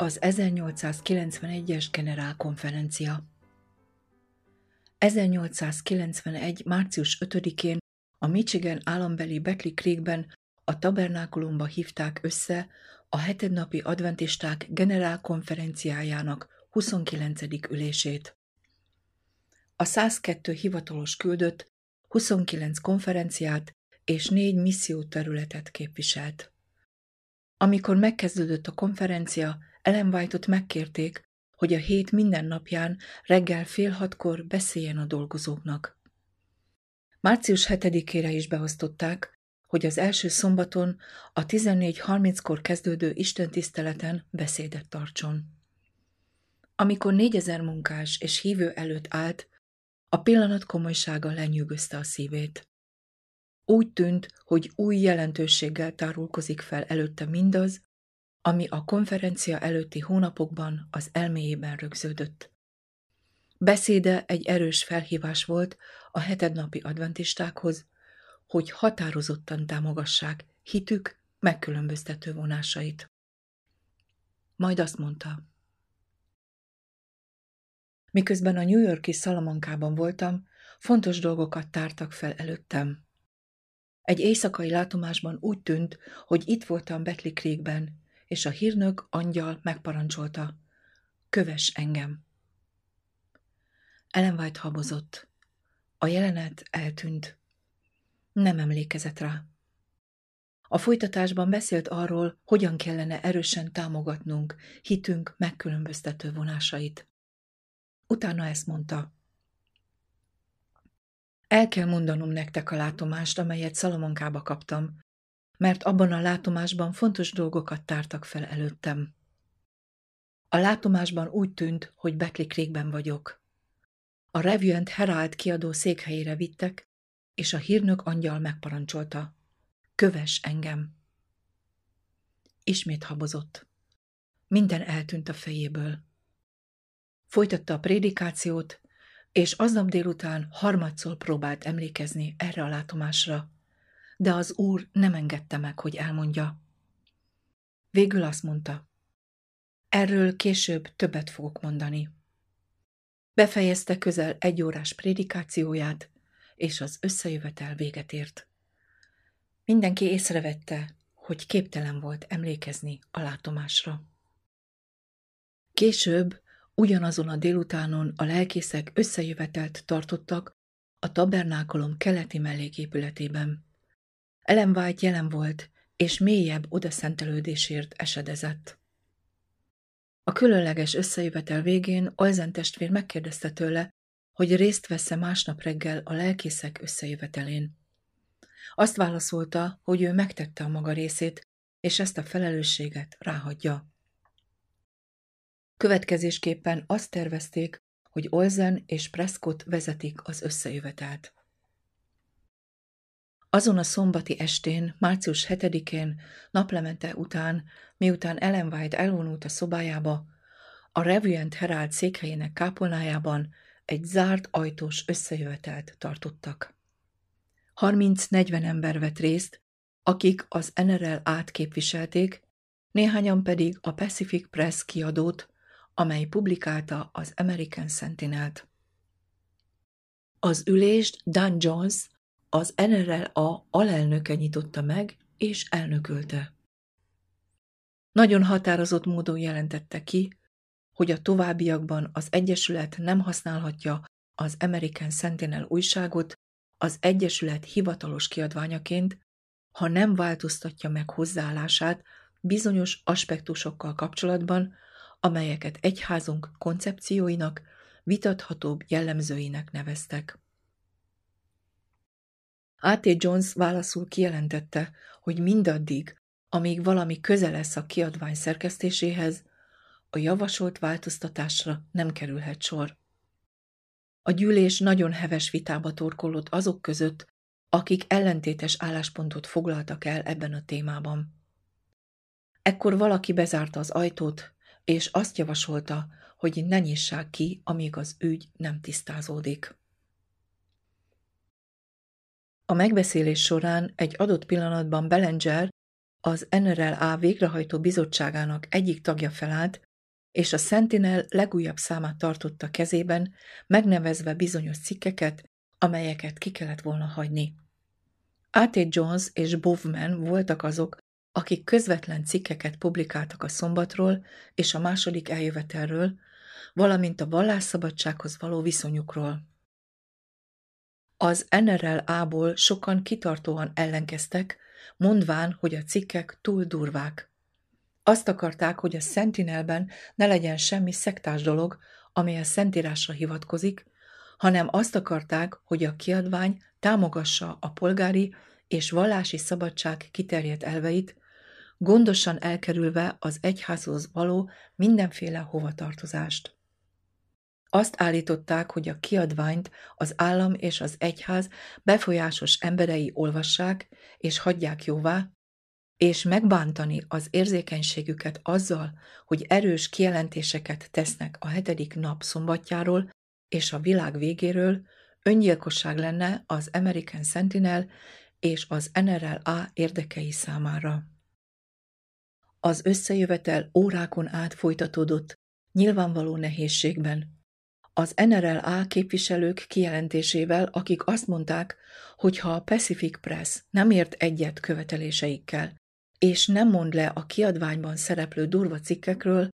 Az 1891-es generálkonferencia 1891. március 5-én a Michigan állambeli Beckley Creekben a tabernákulumba hívták össze a hetednapi adventisták generálkonferenciájának 29. ülését. A 102 hivatalos küldött 29 konferenciát és négy misszióterületet képviselt. Amikor megkezdődött a konferencia, Ellen White-ot megkérték, hogy a hét minden napján reggel fél hatkor beszéljen a dolgozóknak. Március 7-ére is beosztották, hogy az első szombaton a 14.30-kor kezdődő istentiszteleten beszédet tartson. Amikor négyezer munkás és hívő előtt állt, a pillanat komolysága lenyűgözte a szívét. Úgy tűnt, hogy új jelentőséggel tárulkozik fel előtte mindaz, ami a konferencia előtti hónapokban az elméjében rögződött. Beszéde egy erős felhívás volt a hetednapi adventistákhoz, hogy határozottan támogassák hitük megkülönböztető vonásait. Majd azt mondta. Miközben a New Yorki Salamankában voltam, fontos dolgokat tártak fel előttem. Egy éjszakai látomásban úgy tűnt, hogy itt voltam Betli Creekben, és a hírnök angyal megparancsolta. Köves engem. Ellen White habozott. A jelenet eltűnt. Nem emlékezett rá. A folytatásban beszélt arról, hogyan kellene erősen támogatnunk hitünk megkülönböztető vonásait. Utána ezt mondta. El kell mondanom nektek a látomást, amelyet Szalomonkába kaptam, mert abban a látomásban fontos dolgokat tártak fel előttem. A látomásban úgy tűnt, hogy Beckley Creekben vagyok. A Review and Herald kiadó székhelyére vittek, és a hírnök angyal megparancsolta. Köves engem! Ismét habozott. Minden eltűnt a fejéből. Folytatta a prédikációt, és aznap délután harmadszor próbált emlékezni erre a látomásra, de az úr nem engedte meg, hogy elmondja. Végül azt mondta, erről később többet fogok mondani. Befejezte közel egy órás prédikációját, és az összejövetel véget ért. Mindenki észrevette, hogy képtelen volt emlékezni a látomásra. Később, ugyanazon a délutánon a lelkészek összejövetelt tartottak a tabernákolom keleti melléképületében. Ellen White jelen volt, és mélyebb odaszentelődésért esedezett. A különleges összejövetel végén Olzen testvér megkérdezte tőle, hogy részt vesz-e másnap reggel a lelkészek összejövetelén. Azt válaszolta, hogy ő megtette a maga részét, és ezt a felelősséget ráhagyja. Következésképpen azt tervezték, hogy Olzen és Prescott vezetik az összejövetelt. Azon a szombati estén, március 7-én, naplemente után, miután Ellen White elvonult a szobájába, a Review and Herald székhelyének kápolnájában egy zárt ajtós összejövetelt tartottak. 30-40 ember vett részt, akik az NRL átképviselték, néhányan pedig a Pacific Press kiadót, amely publikálta az American Sentinel-t. Az ülést Dan Jones, az NRLA alelnöke nyitotta meg és elnökölte. Nagyon határozott módon jelentette ki, hogy a továbbiakban az Egyesület nem használhatja az American Sentinel újságot az Egyesület hivatalos kiadványaként, ha nem változtatja meg hozzáállását bizonyos aspektusokkal kapcsolatban, amelyeket egyházunk koncepcióinak, vitathatóbb jellemzőinek neveztek. A.T. Jones válaszul kijelentette, hogy mindaddig, amíg valami köze lesz a kiadvány szerkesztéséhez, a javasolt változtatásra nem kerülhet sor. A gyűlés nagyon heves vitába torkollott azok között, akik ellentétes álláspontot foglaltak el ebben a témában. Ekkor valaki bezárta az ajtót, és azt javasolta, hogy ne nyissák ki, amíg az ügy nem tisztázódik. A megbeszélés során egy adott pillanatban Bellinger, az NRLA végrehajtó bizottságának egyik tagja felállt, és a Sentinel legújabb számát tartotta kezében, megnevezve bizonyos cikkeket, amelyeket ki kellett volna hagyni. A.T. Jones és Bowman voltak azok, akik közvetlen cikkeket publikáltak a szombatról és a második eljövetelről, valamint a vallásszabadsághoz való viszonyukról. Az NRLA-ból sokan kitartóan ellenkeztek, mondván, hogy a cikkek túl durvák. Azt akarták, hogy a Sentinelben ne legyen semmi szektás dolog, ami a Szentírásra hivatkozik, hanem azt akarták, hogy a kiadvány támogassa a polgári és vallási szabadság kiterjedt elveit, gondosan elkerülve az egyházhoz való mindenféle hovatartozást. Azt állították, hogy a kiadványt az állam és az egyház befolyásos emberei olvassák és hagyják jóvá, és megbántani az érzékenységüket azzal, hogy erős kijelentéseket tesznek a hetedik nap szombatjáról és a világ végéről, öngyilkosság lenne az American Sentinel és az NRLA érdekei számára. Az összejövetel órákon át folytatódott, nyilvánvaló nehézségben. Az NRLA képviselők kijelentésével, akik azt mondták, hogy ha a Pacific Press nem ért egyet követeléseikkel, és nem mond le a kiadványban szereplő durva cikkekről,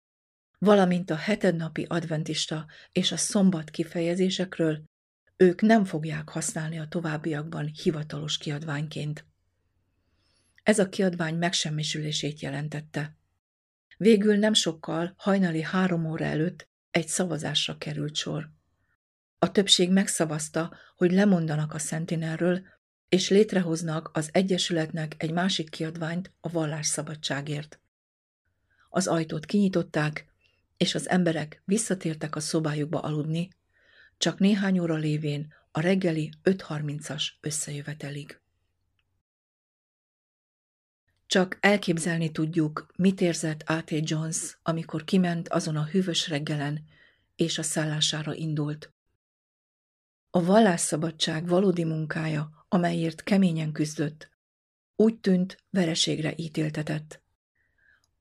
valamint a hetednapi adventista és a szombat kifejezésekről, ők nem fogják használni a továbbiakban hivatalos kiadványként. Ez a kiadvány megsemmisülését jelentette. Végül nem sokkal, hajnali három óra előtt egy szavazásra került sor. A többség megszavazta, hogy lemondanak a Sentinelről, és létrehoznak az Egyesületnek egy másik kiadványt a vallásszabadságért. Az ajtót kinyitották, és az emberek visszatértek a szobájukba aludni, csak néhány óra lévén a reggeli 5.30-as összejövetelig. Csak elképzelni tudjuk, mit érzett A.T. Jones, amikor kiment azon a hűvös reggelen, és a szállására indult. A vallásszabadság valódi munkája, amelyért keményen küzdött, úgy tűnt, vereségre ítéltetett.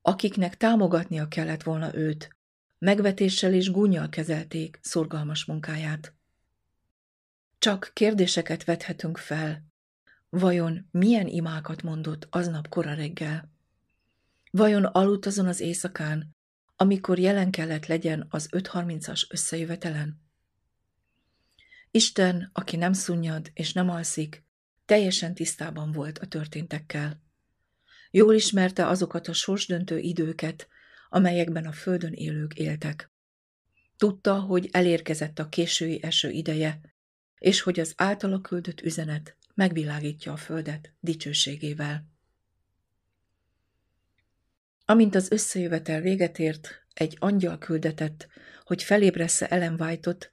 Akiknek támogatnia kellett volna őt, megvetéssel és gúnyjal kezelték szorgalmas munkáját. Csak kérdéseket vethetünk fel, Vajon milyen imákat mondott aznap kora reggel? Vajon aludt azon az éjszakán, amikor jelen kellett legyen az 5.30-as összejövetelen? Isten, aki nem szunnyad és nem alszik, teljesen tisztában volt a történtekkel. Jól ismerte azokat a sorsdöntő időket, amelyekben a földön élők éltek. Tudta, hogy elérkezett a késői eső ideje, és hogy az általa küldött üzenet megvilágítja a földet dicsőségével. Amint az összejövetel véget ért, egy angyal küldetett, hogy felébressze Ellen White-ot,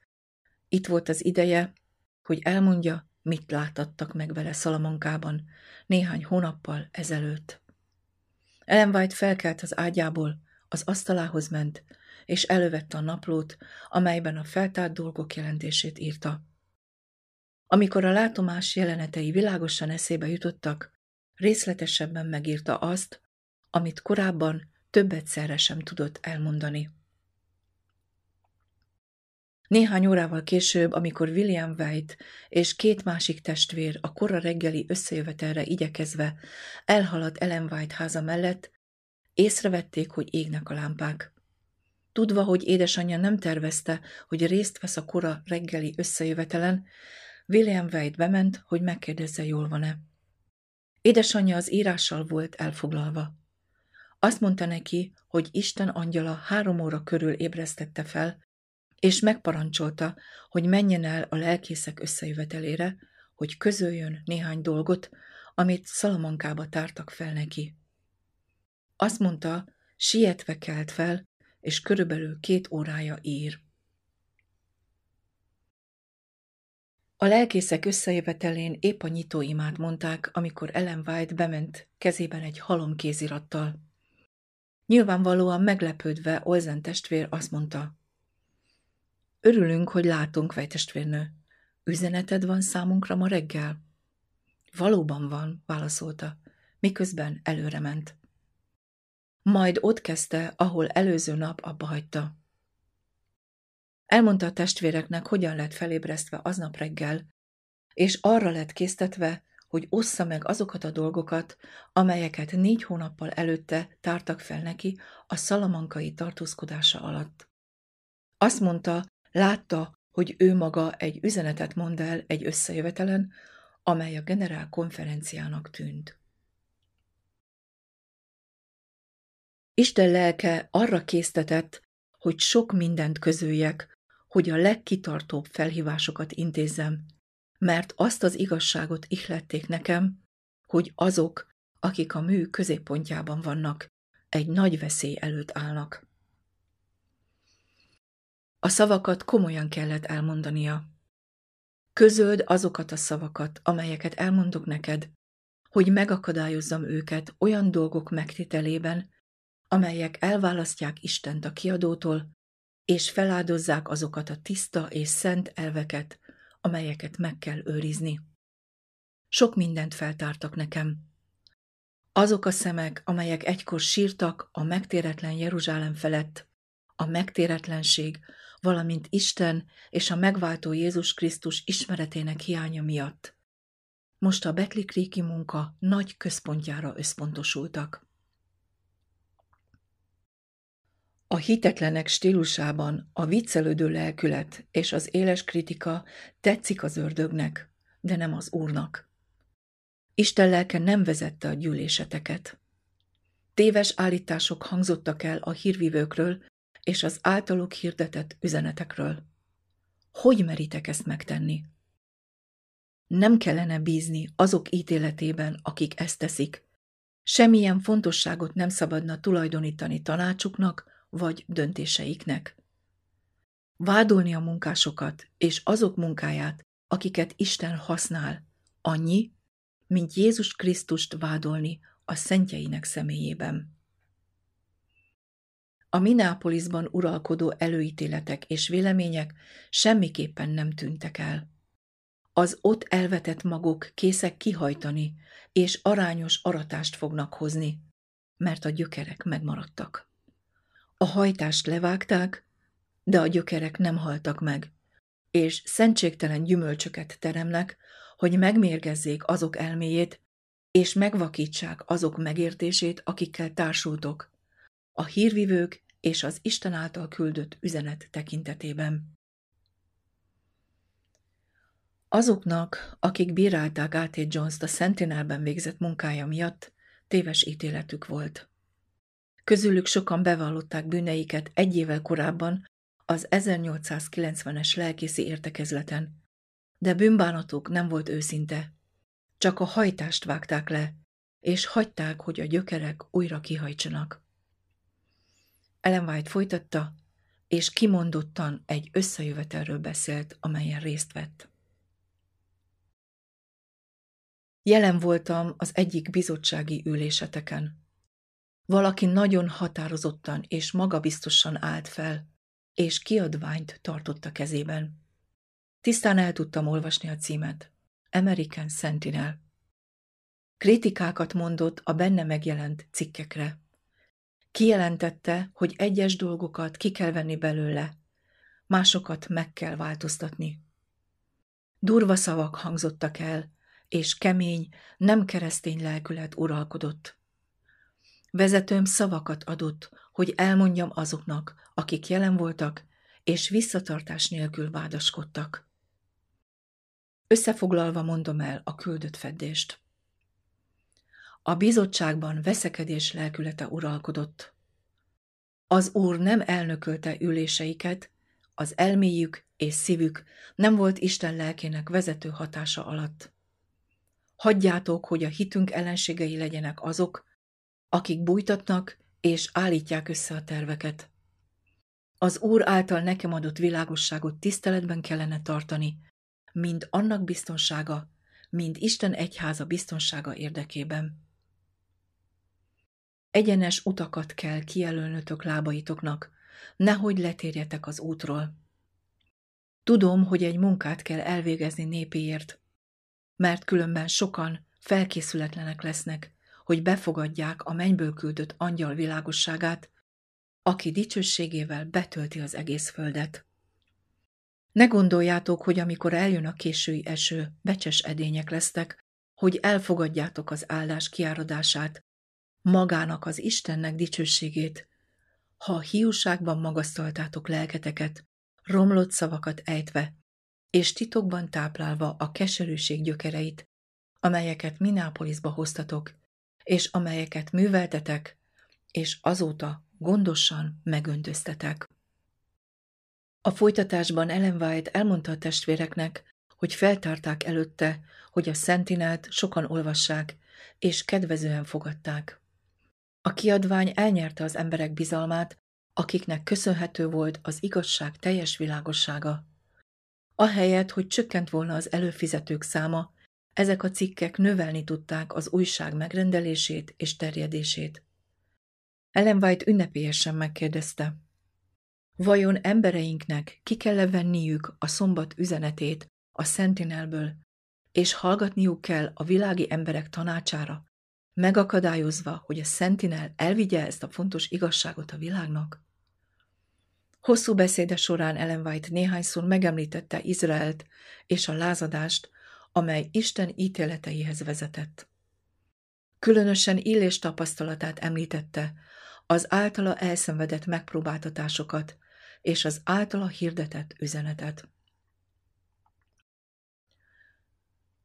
itt volt az ideje, hogy elmondja, mit láttattak meg vele Szalamankában néhány hónappal ezelőtt. Ellen White felkelt az ágyából, az asztalához ment, és elővette a naplót, amelyben a feltárt dolgok jelentését írta. Amikor a látomás jelenetei világosan eszébe jutottak, részletesebben megírta azt, amit korábban több egyszerre sem tudott elmondani. Néhány órával később, amikor William White és két másik testvér a kora reggeli összejövetelre igyekezve elhaladt Ellen White háza mellett, észrevették, hogy égnek a lámpák. Tudva, hogy édesanyja nem tervezte, hogy részt vesz a kora reggeli összejövetelen, William Wade bement, hogy megkérdezze, jól van-e. Édesanyja az írással volt elfoglalva. Azt mondta neki, hogy Isten angyala három óra körül ébresztette fel, és megparancsolta, hogy menjen el a lelkészek összejövetelére, hogy közöljön néhány dolgot, amit Szalamankába tártak fel neki. Azt mondta, sietve kelt fel, és körülbelül két órája ír. A lelkészek összejövetelén épp a nyitóimát mondták, amikor Ellen White bement kezében egy halom kézirattal. Nyilvánvalóan meglepődve Olzen testvér azt mondta. Örülünk, hogy látunk, vejtestvérnő. Üzeneted van számunkra ma reggel? Valóban van, válaszolta, miközben előre ment. majd ott kezdte, ahol előző nap abba hagyta. Elmondta a testvéreknek, hogyan lett felébresztve aznap reggel, és arra lett késztetve, hogy ossza meg azokat a dolgokat, amelyeket négy hónappal előtte tártak fel neki a szalamankai tartózkodása alatt. Azt mondta, látta, hogy ő maga egy üzenetet mond el egy összejövetelen, amely a generál konferenciának tűnt. Isten lelke arra késztetett, hogy sok mindent közöljek, hogy a legkitartóbb felhívásokat intézzem, mert azt az igazságot ihlették nekem, hogy azok, akik a mű középpontjában vannak, egy nagy veszély előtt állnak. A szavakat komolyan kellett elmondania. Közöld azokat a szavakat, amelyeket elmondok neked, hogy megakadályozzam őket olyan dolgok megtételében, amelyek elválasztják Istent a kiadótól, és feláldozzák azokat a tiszta és szent elveket, amelyeket meg kell őrizni. Sok mindent feltártak nekem. Azok a szemek, amelyek egykor sírtak a megtéretlen Jeruzsálem felett, a megtéretlenség, valamint Isten és a megváltó Jézus Krisztus ismeretének hiánya miatt. Most a Betli munka nagy központjára összpontosultak. A hitetlenek stílusában a viccelődő lelkület és az éles kritika tetszik az ördögnek, de nem az úrnak. Isten lelke nem vezette a gyűléseteket. Téves állítások hangzottak el a hírvívőkről és az általuk hirdetett üzenetekről. Hogy meritek ezt megtenni? Nem kellene bízni azok ítéletében, akik ezt teszik. Semmilyen fontosságot nem szabadna tulajdonítani tanácsuknak, vagy döntéseiknek. Vádolni a munkásokat és azok munkáját, akiket Isten használ, annyi, mint Jézus Krisztust vádolni a szentjeinek személyében. A Minneapolisban uralkodó előítéletek és vélemények semmiképpen nem tűntek el. Az ott elvetett magok készek kihajtani, és arányos aratást fognak hozni, mert a gyökerek megmaradtak. A hajtást levágták, de a gyökerek nem haltak meg, és szentségtelen gyümölcsöket teremnek, hogy megmérgezzék azok elméjét, és megvakítsák azok megértését, akikkel társultok, a hírvivők és az Isten által küldött üzenet tekintetében. Azoknak, akik bírálták A.T. Jones-t a Sentinelben végzett munkája miatt, téves ítéletük volt. Közülük sokan bevallották bűneiket egy évvel korábban az 1890-es lelkészi értekezleten, de bűnbánatuk nem volt őszinte. Csak a hajtást vágták le, és hagyták, hogy a gyökerek újra kihajtsanak. Ellen White folytatta, és kimondottan egy összejövetelről beszélt, amelyen részt vett. Jelen voltam az egyik bizottsági üléseteken. Valaki nagyon határozottan és magabiztosan állt fel, és kiadványt tartott a kezében. Tisztán el tudtam olvasni a címet. American Sentinel. Kritikákat mondott a benne megjelent cikkekre. Kijelentette, hogy egyes dolgokat ki kell venni belőle, másokat meg kell változtatni. Durva szavak hangzottak el, és kemény, nem keresztény lelkület uralkodott. Vezetőm szavakat adott, hogy elmondjam azoknak, akik jelen voltak, és visszatartás nélkül vádaskodtak. Összefoglalva mondom el a küldött feddést. A bizottságban veszekedés lelkülete uralkodott. Az úr nem elnökölte üléseiket, az elméjük és szívük nem volt Isten lelkének vezető hatása alatt. Hagyjátok, hogy a hitünk ellenségei legyenek azok, akik bújtatnak és állítják össze a terveket. Az Úr által nekem adott világosságot tiszteletben kellene tartani, mind annak biztonsága, mind Isten egyháza biztonsága érdekében. Egyenes utakat kell kijelölnötök lábaitoknak, nehogy letérjetek az útról. Tudom, hogy egy munkát kell elvégezni népéért, mert különben sokan felkészületlenek lesznek, hogy befogadják a mennyből küldött angyal világosságát, aki dicsőségével betölti az egész földet. Ne gondoljátok, hogy amikor eljön a késői eső, becses edények lesztek, hogy elfogadjátok az áldás kiáradását, magának az Istennek dicsőségét, ha a hiúságban magasztaltátok lelketeket, romlott szavakat ejtve, és titokban táplálva a keserűség gyökereit, amelyeket Minápolisba hoztatok, és amelyeket műveltetek, és azóta gondosan megöntöztetek. A folytatásban Ellen White elmondta a testvéreknek, hogy feltárták előtte, hogy a Sentinelt sokan olvassák, és kedvezően fogadták. A kiadvány elnyerte az emberek bizalmát, akiknek köszönhető volt az igazság teljes világossága. Ahelyett, hogy csökkent volna az előfizetők száma, ezek a cikkek növelni tudták az újság megrendelését és terjedését. Ellen White ünnepélyesen megkérdezte. Vajon embereinknek ki kell venniük a szombat üzenetét a Sentinelből, és hallgatniuk kell a világi emberek tanácsára, megakadályozva, hogy a Sentinel elvigye ezt a fontos igazságot a világnak? Hosszú beszéde során Ellen White néhányszor megemlítette Izraelt és a lázadást, amely Isten ítéleteihez vezetett. Különösen Illés tapasztalatát említette, az általa elszenvedett megpróbáltatásokat és az általa hirdetett üzenetet.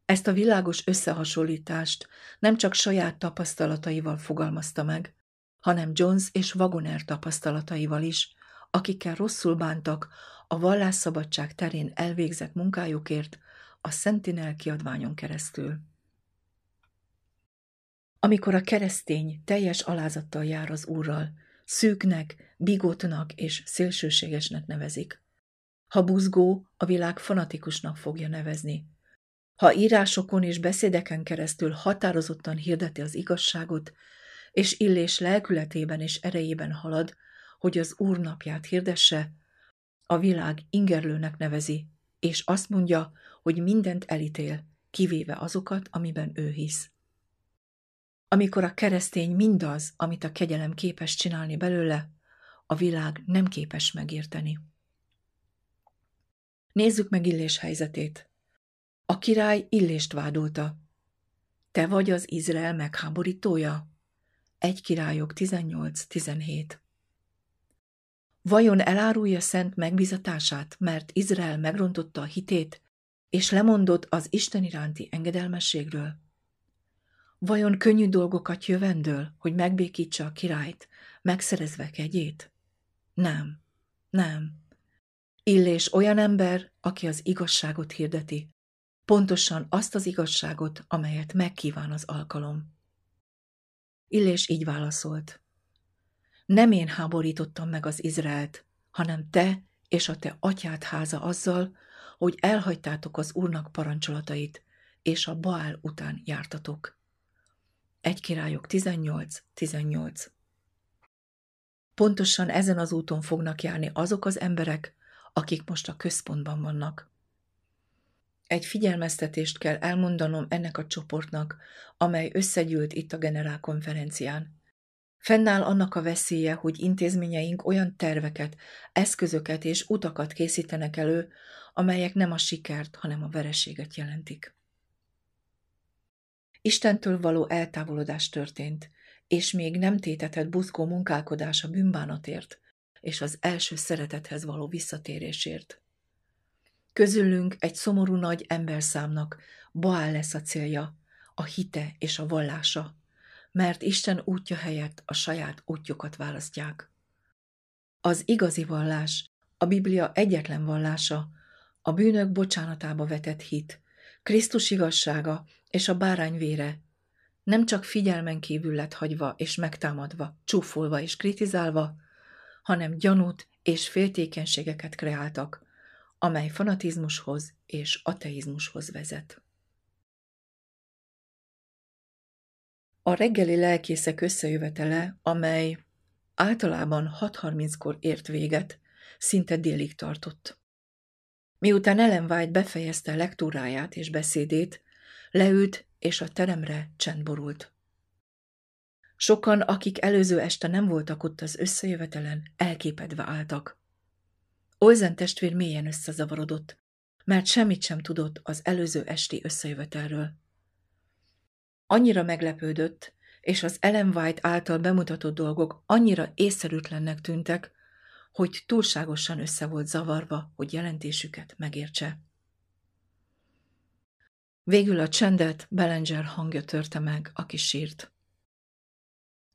Ezt a világos összehasonlítást nem csak saját tapasztalataival fogalmazta meg, hanem Jones és Wagoner tapasztalataival is, akikkel rosszul bántak a vallásszabadság terén elvégzett munkájukért a Sentinel kiadványon keresztül. Amikor a keresztény teljes alázattal jár az Úrral, szűknek, bigotnak és szélsőségesnek nevezik. Ha buzgó, a világ fanatikusnak fogja nevezni. Ha írásokon és beszédeken keresztül határozottan hirdeti az igazságot, és illés lelkületében és erejében halad, hogy az Úr napját hirdesse, a világ ingerlőnek nevezi, és azt mondja, hogy mindent elítél, kivéve azokat, amiben ő hisz. Amikor a keresztény mindaz, amit a kegyelem képes csinálni belőle, a világ nem képes megérteni. Nézzük meg Illés helyzetét. A király Illést vádolta. Te vagy az Izrael megháborítója? Egy királyok 18-17 Vajon elárulja szent megbizatását, mert Izrael megrontotta a hitét, és lemondott az Isten iránti engedelmességről? Vajon könnyű dolgokat jövendől, hogy megbékítsa a királyt, megszerezve kegyét? Nem, nem. Illés olyan ember, aki az igazságot hirdeti, pontosan azt az igazságot, amelyet megkíván az alkalom. Illés így válaszolt. Nem én háborítottam meg az Izraelt, hanem te és a te atyád háza azzal, hogy elhagytátok az Úrnak parancsolatait, és a Baál után jártatok. Egy királyok 18-18 Pontosan ezen az úton fognak járni azok az emberek, akik most a központban vannak. Egy figyelmeztetést kell elmondanom ennek a csoportnak, amely összegyűlt itt a generálkonferencián. Fennáll annak a veszélye, hogy intézményeink olyan terveket, eszközöket és utakat készítenek elő, amelyek nem a sikert, hanem a vereséget jelentik. Istentől való eltávolodás történt, és még nem tétetett buzgó munkálkodás a bűnbánatért és az első szeretethez való visszatérésért. Közülünk egy szomorú nagy emberszámnak Baál lesz a célja, a hite és a vallása, mert Isten útja helyett a saját útjukat választják. Az igazi vallás, a Biblia egyetlen vallása, a bűnök bocsánatába vetett hit, Krisztus igazsága és a bárány vére nem csak figyelmen kívül lett hagyva és megtámadva, csúfolva és kritizálva, hanem gyanút és féltékenységeket kreáltak, amely fanatizmushoz és ateizmushoz vezet. A reggeli lelkészek összejövetele, amely általában 6.30-kor ért véget, szinte délig tartott. Miután Ellen White befejezte lektúráját és beszédét, leült, és a teremre csend borult. Sokan, akik előző este nem voltak ott az összejövetelen, elképedve álltak. Olzen testvér mélyen összezavarodott, mert semmit sem tudott az előző esti összejövetelről. Annyira meglepődött, és az Ellen White által bemutatott dolgok annyira észszerűtlennek tűntek, hogy túlságosan össze volt zavarva, hogy jelentésüket megértse. Végül a csendet Bellinger hangja törte meg, aki sírt.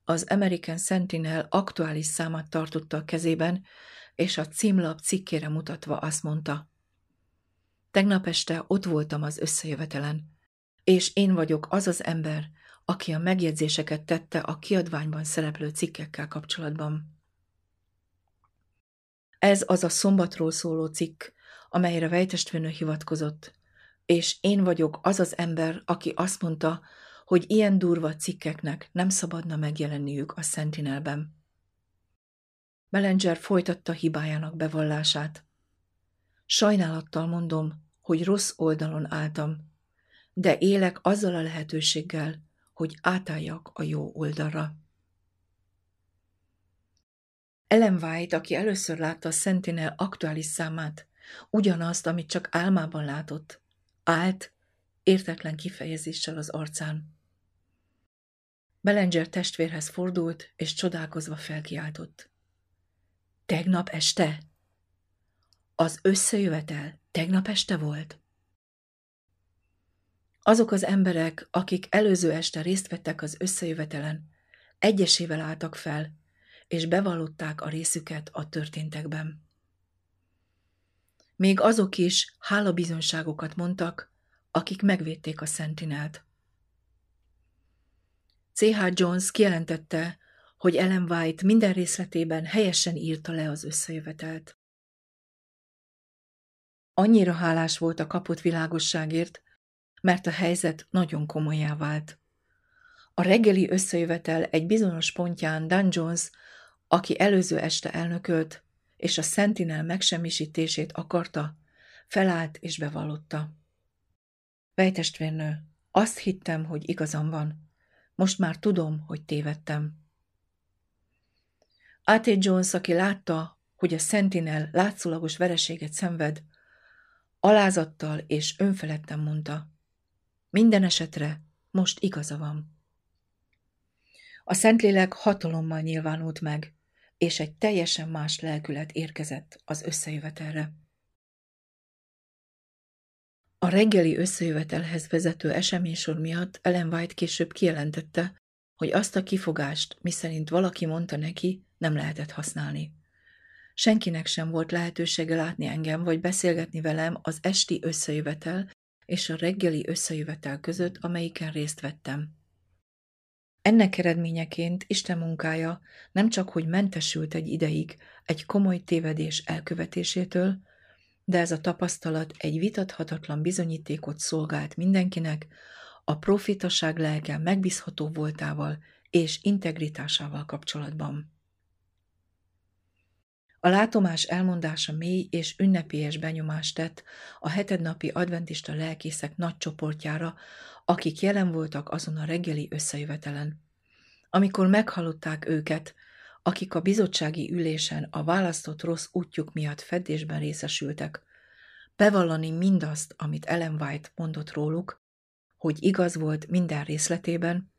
Az American Sentinel aktuális számát tartotta a kezében, és a címlap cikkére mutatva azt mondta. Tegnap este ott voltam az összejövetelen, és én vagyok az az ember, aki a megjegyzéseket tette a kiadványban szereplő cikkekkel kapcsolatban. Ez az a szombatról szóló cikk, amelyre Vejtestvőnő hivatkozott, és én vagyok az az ember, aki azt mondta, hogy ilyen durva cikkeknek nem szabadna megjelenniük a Sentinelben. Bellinger folytatta hibájának bevallását. Sajnálattal mondom, hogy rossz oldalon álltam, de élek azzal a lehetőséggel, hogy átálljak a jó oldalra. Ellen White, aki először látta a Sentinel aktuális számát, ugyanazt, amit csak álmában látott, állt, értetlen kifejezéssel az arcán. Bellinger testvérhez fordult, és csodálkozva felkiáltott. Tegnap este? Az összejövetel tegnap este volt? Azok az emberek, akik előző este részt vettek az összejövetelen, egyesével álltak fel, és bevallották a részüket a történtekben. Még azok is hálabizonságokat mondtak, akik megvédték a Sentinelt. C.H. Jones kijelentette, hogy Ellen White minden részletében helyesen írta le az összejövetelt. Annyira hálás volt a kapott világosságért, mert a helyzet nagyon komolyá vált. A reggeli összejövetel egy bizonyos pontján Dan Jones, aki előző este elnökölt, és a Sentinel megsemmisítését akarta, felállt és bevallotta. Vejtestvérnő, azt hittem, hogy igazam van. Most már tudom, hogy tévedtem. A.T. Jones, aki látta, hogy a Sentinel látszólagos vereséget szenved, alázattal és önfeledten mondta. Minden esetre most igaza van. A Szentlélek hatalommal nyilvánult meg, és egy teljesen más lelkület érkezett az összejövetelre. A reggeli összejövetelhez vezető eseménysor miatt Ellen White később kijelentette, hogy azt a kifogást, miszerint valaki mondta neki, nem lehetett használni. Senkinek sem volt lehetősége látni engem, vagy beszélgetni velem az esti összejövetel és a reggeli összejövetel között, amelyiken részt vettem. Ennek eredményeként Isten munkája nem csak, hogy mentesült egy ideig egy komoly tévedés elkövetésétől, de ez a tapasztalat egy vitathatatlan bizonyítékot szolgált mindenkinek, a profitaság lelke megbízható voltával és integritásával kapcsolatban. A látomás elmondása mély és ünnepélyes benyomást tett a hetednapi adventista lelkészek nagy csoportjára, akik jelen voltak azon a reggeli összejövetelen. Amikor meghallották őket, akik a bizottsági ülésen a választott rossz útjuk miatt fedésben részesültek, bevallani mindazt, amit Ellen White mondott róluk, hogy igaz volt minden részletében,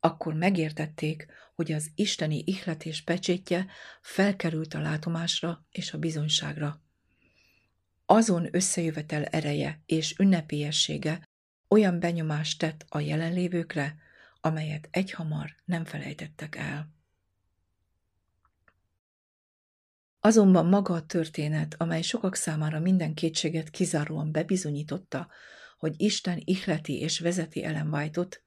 akkor megértették, hogy az isteni ihletés pecsétje felkerült a látomásra és a bizonyságra. Azon összejövetel ereje és ünnepélyessége olyan benyomást tett a jelenlévőkre, amelyet egyhamar nem felejtettek el. Azonban maga a történet, amely sokak számára minden kétséget kizáróan bebizonyította, hogy Isten ihleti és vezeti Ellen White-ot,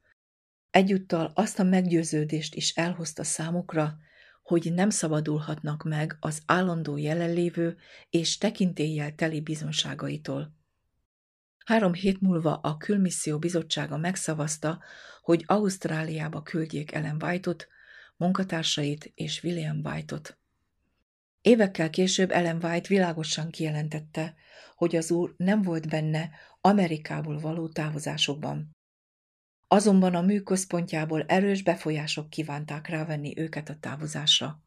egyúttal azt a meggyőződést is elhozta számukra, hogy nem szabadulhatnak meg az állandó jelenlévő és tekintéllyel teli bizonságaitól. Három hét múlva a külmisszió bizottsága megszavazta, hogy Ausztráliába küldjék Ellen White-ot, munkatársait és William White-ot. Évekkel később Ellen White világosan kijelentette, hogy az úr nem volt benne Amerikából való távozásokban. Azonban a mű központjából erős befolyások kívánták rávenni őket a távozásra.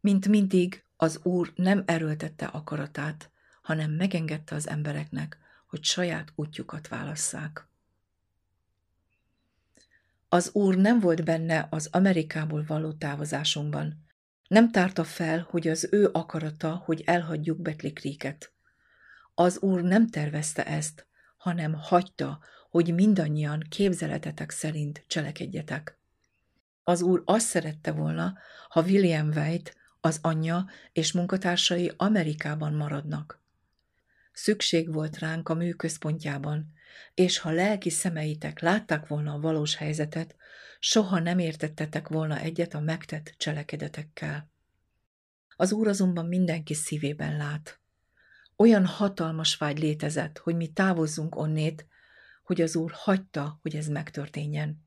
Mint mindig, az úr nem erőltette akaratát, hanem megengedte az embereknek, hogy saját útjukat válasszák. Az úr nem volt benne az Amerikából való távozásunkban. Nem tárta fel, hogy az ő akarata, hogy elhagyjuk Betli Creeket. Az úr nem tervezte ezt, hanem hagyta, hogy mindannyian képzeletetek szerint cselekedjetek. Az úr azt szerette volna, ha William White, az anyja és munkatársai Amerikában maradnak. Szükség volt ránk a műközpontjában, és ha lelki szemeitek látták volna a valós helyzetet, soha nem értettetek volna egyet a megtett cselekedetekkel. Az Úr azonban mindenki szívében lát. Olyan hatalmas vágy létezett, hogy mi távozzunk onnét, hogy az Úr hagyta, hogy ez megtörténjen.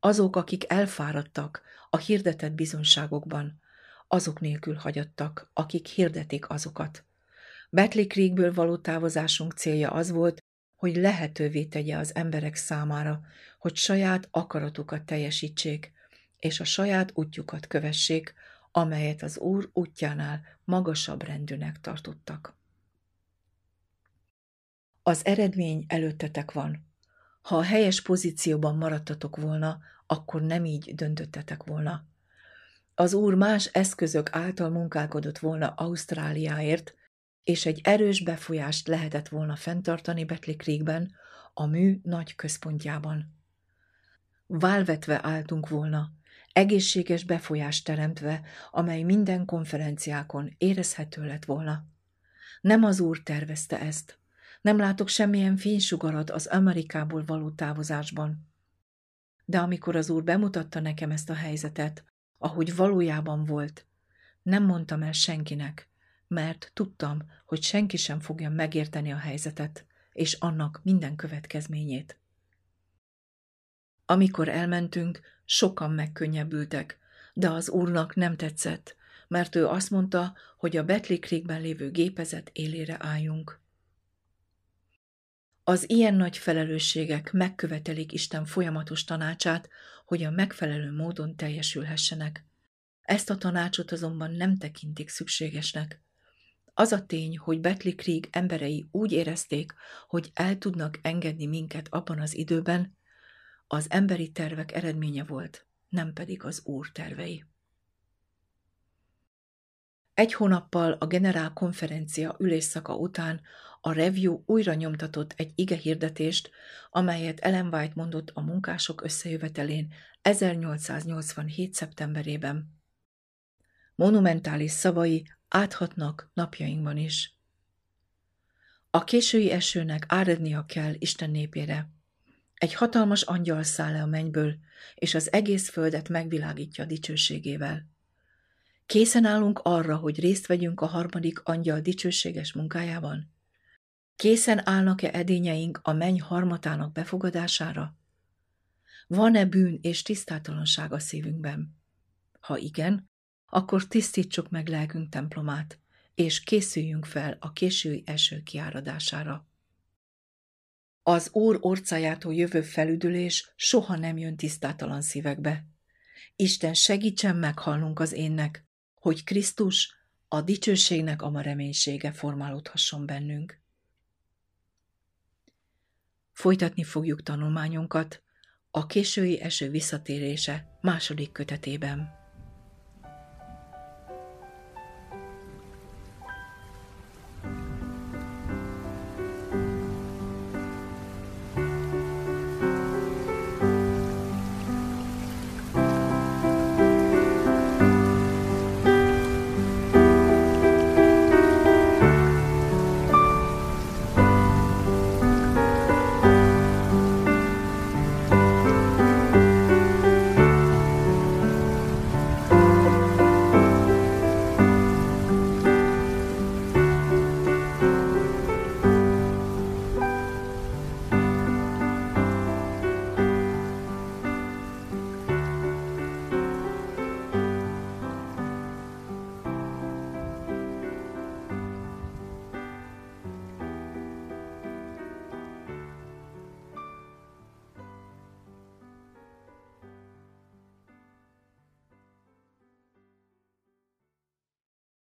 Azok, akik elfáradtak a hirdetett bizonságokban, azok nélkül hagyattak, akik hirdetik azokat. Betli Creekből való távozásunk célja az volt, hogy lehetővé tegye az emberek számára, hogy saját akaratukat teljesítsék, és a saját útjukat kövessék, amelyet az Úr útjánál magasabb rendűnek tartottak. Az eredmény előttetek van. Ha a helyes pozícióban maradtatok volna, akkor nem így döntöttetek volna. Az Úr más eszközök által munkálkodott volna Ausztráliáért, és egy erős befolyást lehetett volna fenntartani Betli Creekben, a mű nagy központjában. Válvetve álltunk volna, egészséges befolyást teremtve, amely minden konferenciákon érezhető lett volna. Nem az úr tervezte ezt. Nem látok semmilyen fénysugarat az Amerikából való távozásban. De amikor az úr bemutatta nekem ezt a helyzetet, ahogy valójában volt, nem mondtam el senkinek, mert tudtam, hogy senki sem fogja megérteni a helyzetet, és annak minden következményét. Amikor elmentünk, sokan megkönnyebbültek, de az úrnak nem tetszett, mert ő azt mondta, hogy a Betli Creekben lévő gépezet élére álljunk. Az ilyen nagy felelősségek megkövetelik Isten folyamatos tanácsát, hogy a megfelelő módon teljesülhessenek. Ezt a tanácsot azonban nem tekintik szükségesnek. Az a tény, hogy Betli Krieg emberei úgy érezték, hogy el tudnak engedni minket abban az időben, az emberi tervek eredménye volt, nem pedig az úr tervei. Egy hónappal a generál konferencia ülésszaka után a Review újra nyomtatott egy ige hirdetést, amelyet Ellen White mondott a munkások összejövetelén 1887. szeptemberében. Monumentális szavai áthatnak napjainkban is. A késői esőnek áradnia kell Isten népére. Egy hatalmas angyal száll le a mennyből, és az egész földet megvilágítja dicsőségével. Készen állunk arra, hogy részt vegyünk a harmadik angyal dicsőséges munkájában? Készen állnak-e edényeink a menny harmatának befogadására? Van-e bűn és tisztátalanság a szívünkben? Ha igen, akkor tisztítsuk meg lelkünk templomát, és készüljünk fel a késői eső kiáradására. Az Úr orcájától jövő felüdülés soha nem jön tisztátalan szívekbe. Isten segítsen meghallnunk az énnek, hogy Krisztus, a dicsőségnek ama reménysége formálódhasson bennünk. Folytatni fogjuk tanulmányunkat a késői eső visszatérése második kötetében.